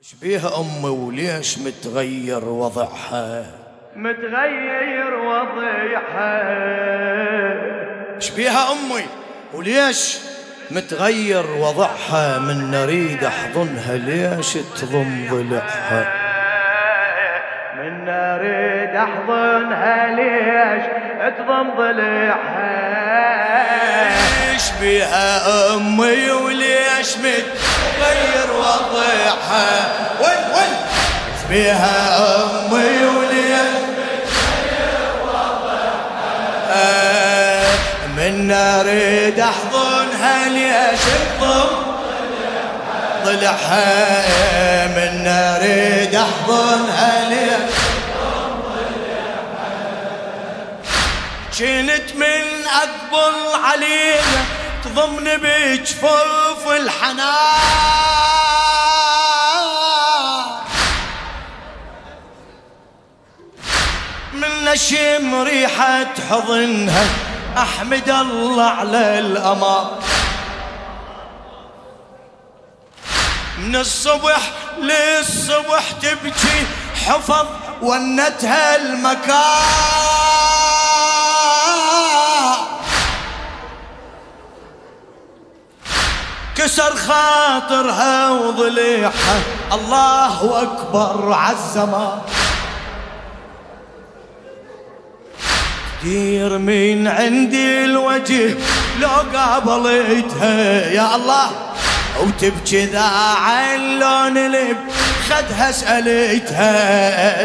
إيش بيها أمي وليش متغير وضعها؟ متغير وضيحها إيش بيها أمي وليش متغير وضعها من نريد أحضنها ليش تضم ضلعها؟ من اريد أحضنها ليش تضم ضلعها. إيش بيها أمي وليش متغير وضعها؟ بيها أمي متغير وضعها من اريد أحضنها ليش تضم؟ ضلعها من اريد أحضنها ليش كنت من أقبل عليها تضمني بجفوف الحنان نشم ريحة حضنها. أحمد الله على الامان من الصبح للصبح تبكي حفظ ونتها المكان. كسر خاطرها وضليعها. الله أكبر عالزمان دير من عندي الوجه. لو قابلتها يا الله وتبكي ذا عن لون لب خدها سألتها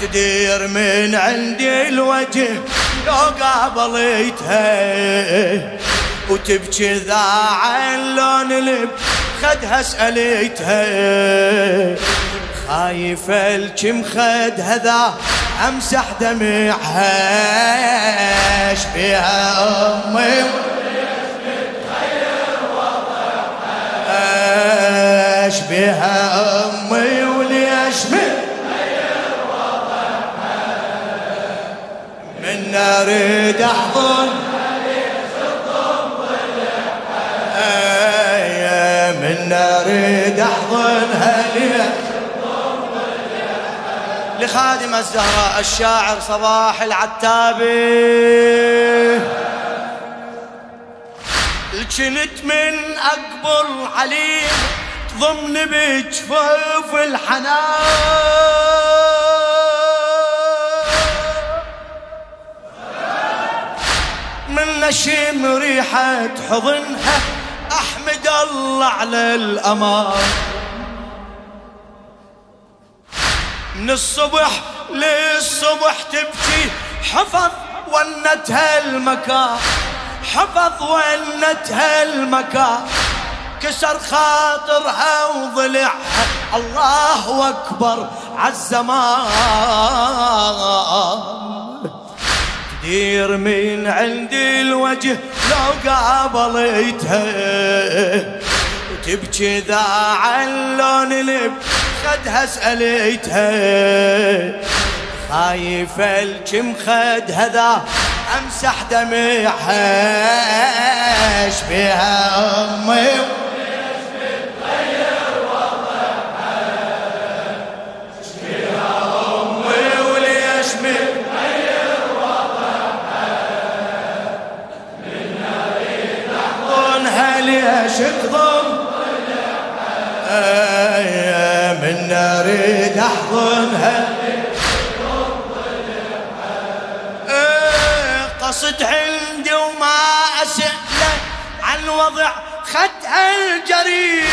تدير من عندي الوجه لو قابلتها وتبكي ذا عن لون لب خدها سألتها خايفة الكم خدها ذا أمسح دمعها إيش بيها أمي. إيش بها أمي وليش من اريد أحضن. من اريد احضنها ليه لخادم الزهراء الشاعر صباح العتابي كنت من اقبل عليه تضمن بجفوف الحنان. من نشم ريحة حضنها أحمد الله على الأمان. من الصبح للصبح تبكي. حفظ ونتها المكان حفظ ونتها المكان كسر خاطرها وضلعها الله أكبر عالزمان تدير من عندي الوجه لو قابلتها وتبكي ذا عن لون لب خدها سألتها خايفة الكم خدها ذا أمسح دمعها بها أمي؟ من اريد احضنها قصد عندي وما أسأله عن وضع خدها الجريح.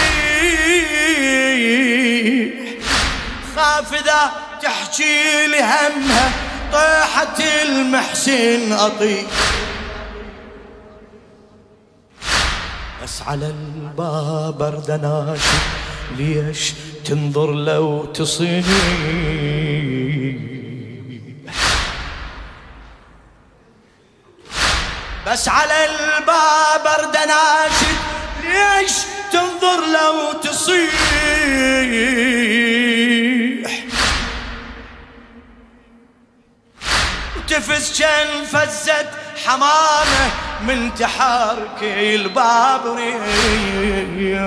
خاف إذا تحكي لي همها طيحة المحسن أطيح. بس على الباب اردناشي ليش تنظر لو تصيني بس على الباب اردناشي ليش تنظر لو تصيح؟ وتفز كان فزت حمامه من تحرك الباب ريح.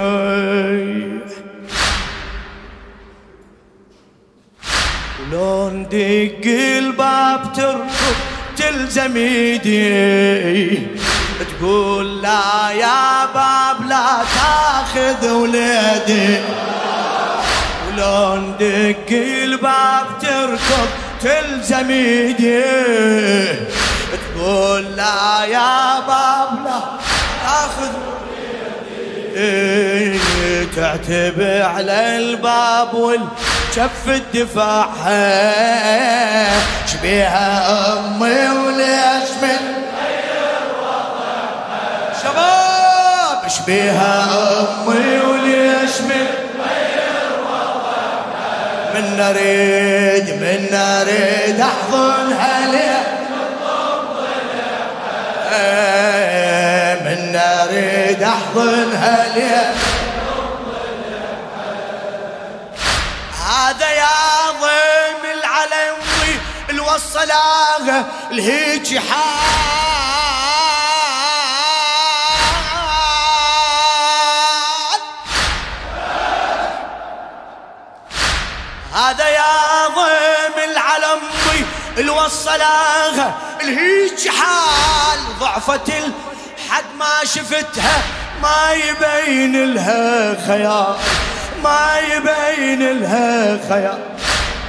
ولون دق الباب تركض تلزم ايدي. تقول لا يا باب لا تاخذ ولادي. ولون دق الباب تركض تلزم ايدي. تقول لا يا باب لا تاخذ تعتب على الباب والشف الدفاع. شبيها أمي وليش من شباب؟ شبيها أمي وليش من من نريد من نريد احضنها ليه من نريد احضنها ليه هذا يا ضيم العلوي الوصلاغة الهيج حال هذا يا ضيم العلمي الوصلاغة الهيج حال ضعفت الحد ما شفتها ما يبين لها خيال ما يبين لها خيال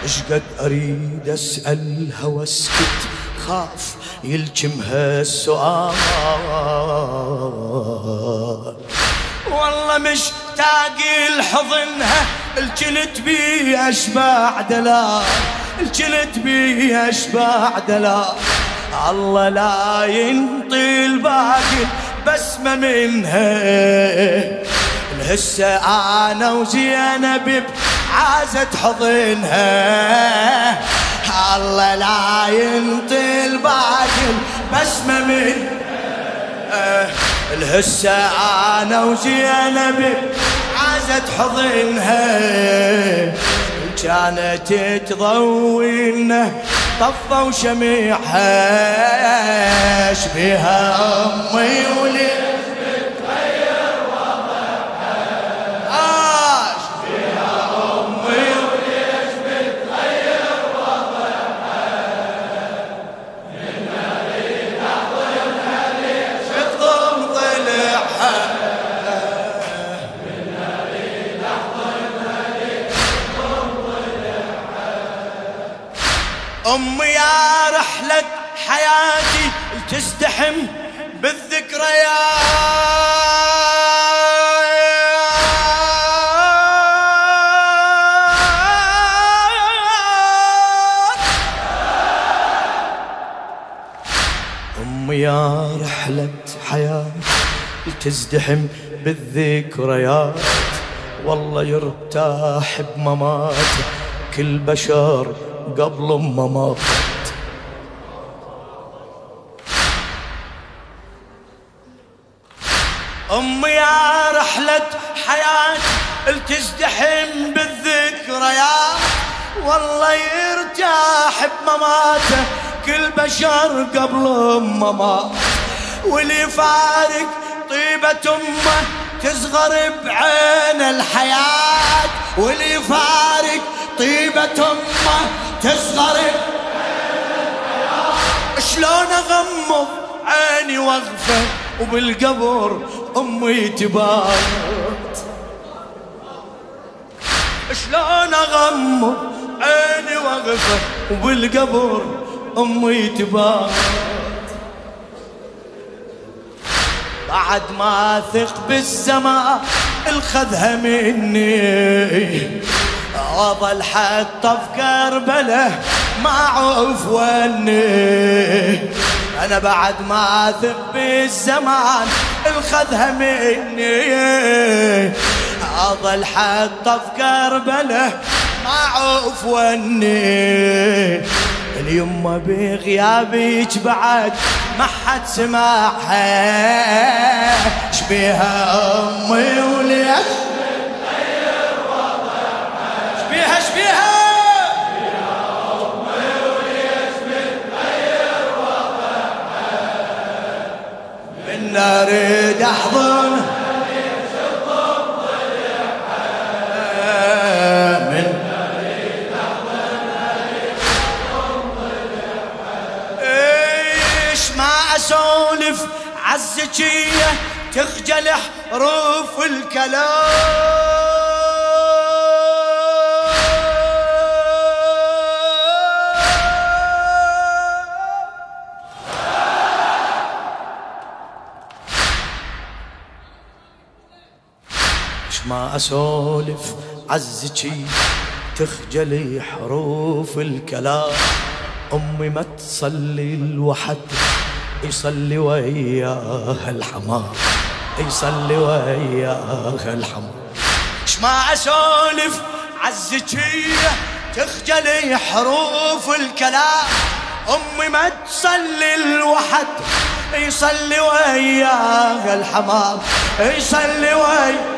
إيش قد أريد أسألها وأسكت خاف يلجمها السؤال. والله مشتاق لحضنها الجلد بي اشباع دلال الجلد بي اشباع دلال. الله لا ينطي الباقي بسمة منها. هسه أنا وزينب عازت حضنها. الله لا ينطي الباقي بسمة من الهسه أنا وزينب عازت حضنها. كانت تضوينا طفوا شميعها شبيها أمي ولي تزدحم بالذكريات أمي يا رحلة حياتي تزدحم بالذكريات والله يرتاح بمماته كل بشر قبل ما رحلة حياتي تزدحم بالذكريات والله يرتاح بمماته كل بشر قبل ما مات واللي فارق طيبة أمه تصغر بعين الحياة. واللي فارق طيبة أمه تصغر شلون أغمض عيني واغفى وبالقبر أمي تبات شلون أغمض عيني واغفى وبالقبر أمي تبات بعد ما ثق بالسماء الخذها مني. أظل حتى في كربلة ما عوف وني أنا بعد ما ثق بالزمان الخذها مني. أظل حتى في كربله ما عوف وني. اليمة بغيابك بعد؟ ما حد سمعها. شبيها أمي وليش شبيها شبيها من أريد أحضن. إيش ما أسولف عزكيه تخجل حروف الكلام. ما أسولف عزكي تخجلي حروف الكلام. أمي ما تصلي الوحد يصلي وياها الحمام. يصلي وياها الحمام. إيش ما أسولف عزكي تخجلي حروف الكلام. أمي ما تصلي الوحد يصلي وياها الحمام. يصلي وياها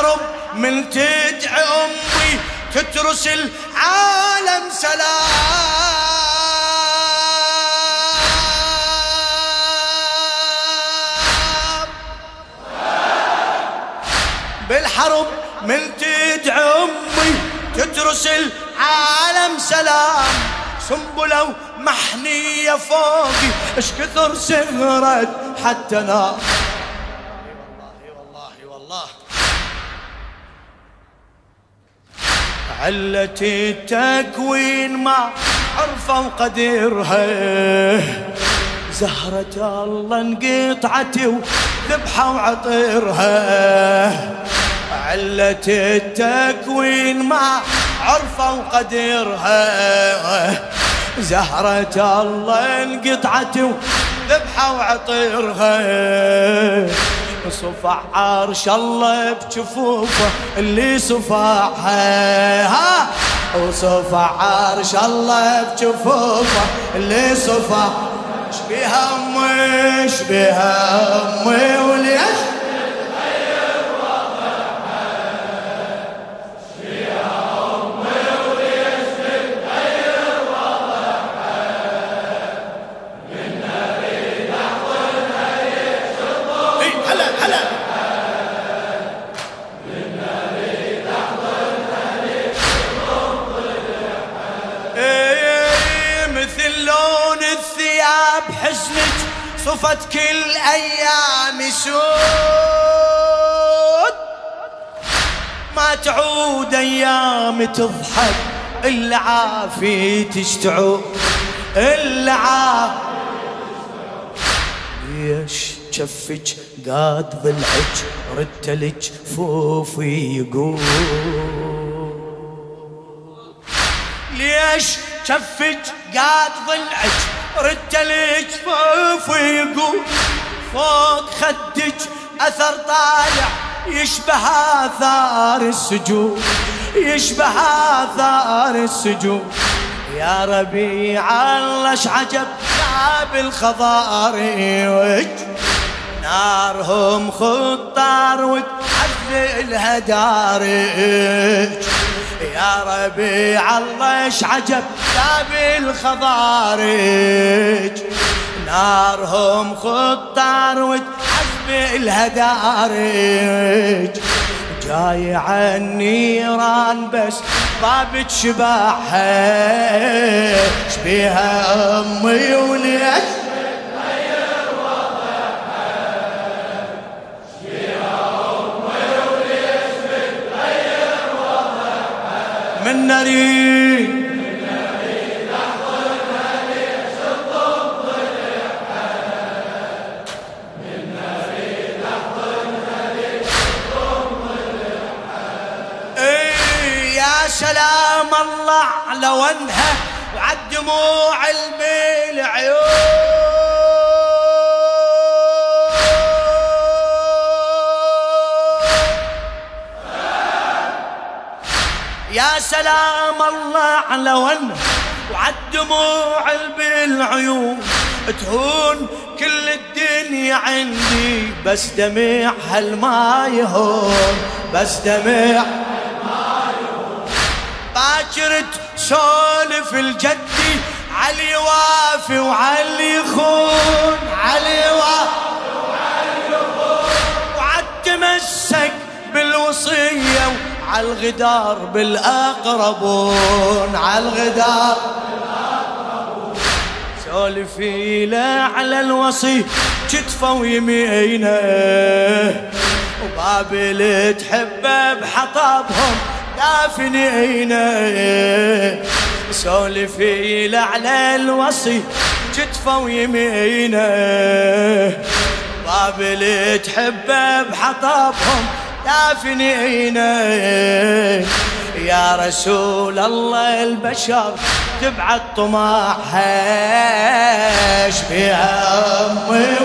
بالحرب من تدعي أمي تترس العالم سلام. بالحرب من تدعي أمي تترس العالم سلام. سنبلة محنية فوقي اش كثر سهرت حتى نام. علة التكوين ما عرفوا قدرها زهرة الله انقطعت وذبحة وعطرها. علة التكوين ما عرفوا قدرها زهرة الله انقطعت وذبحة وعطرها. صفع عرش الله بجفوفه اللي صفعها ها؟ وصفع عرش الله بجفوفه اللي صفع شبيها امي شبيها امي وليش صفت كل أيام سود. ما تعود أيام تضحك إلا عافيتش تعود إلا عافيتش ليش شفج قاد ضلعك رتلج فوفي يقول. ليش شفج قاد ضلعك الجفاف ويقول فوق خدك أثر طالع يشبه آثار السجود يشبه آثار السجود يا ربيع الله عجب باب الخضارج نارهم خطار وتحذي الهدارج يا ربيع الله إيش عجب؟ باب الخضارج نارهم خطار وتحسب الهدارج. جاي عن النيران بس ضابط شباحة. شبيها أمي وليش من يا سلام الله على ون وعالدموع بالعيون. تهون كل الدنيا عندي بس دمع هالما يهون بس دمع باكر تسولف الجدي علي وافي وعلي يخون علي وافي عالغدار بالأقربون عالغدار. سولفي له على الوصي كتفه ويمينه وبابل تحبه بحطبهم دافنينه سولفي له على الوصي كتفه ويمينه بابل تحبه بحطبهم دافنينه يا رسول الله البشر تبعد طماحها إيش في امي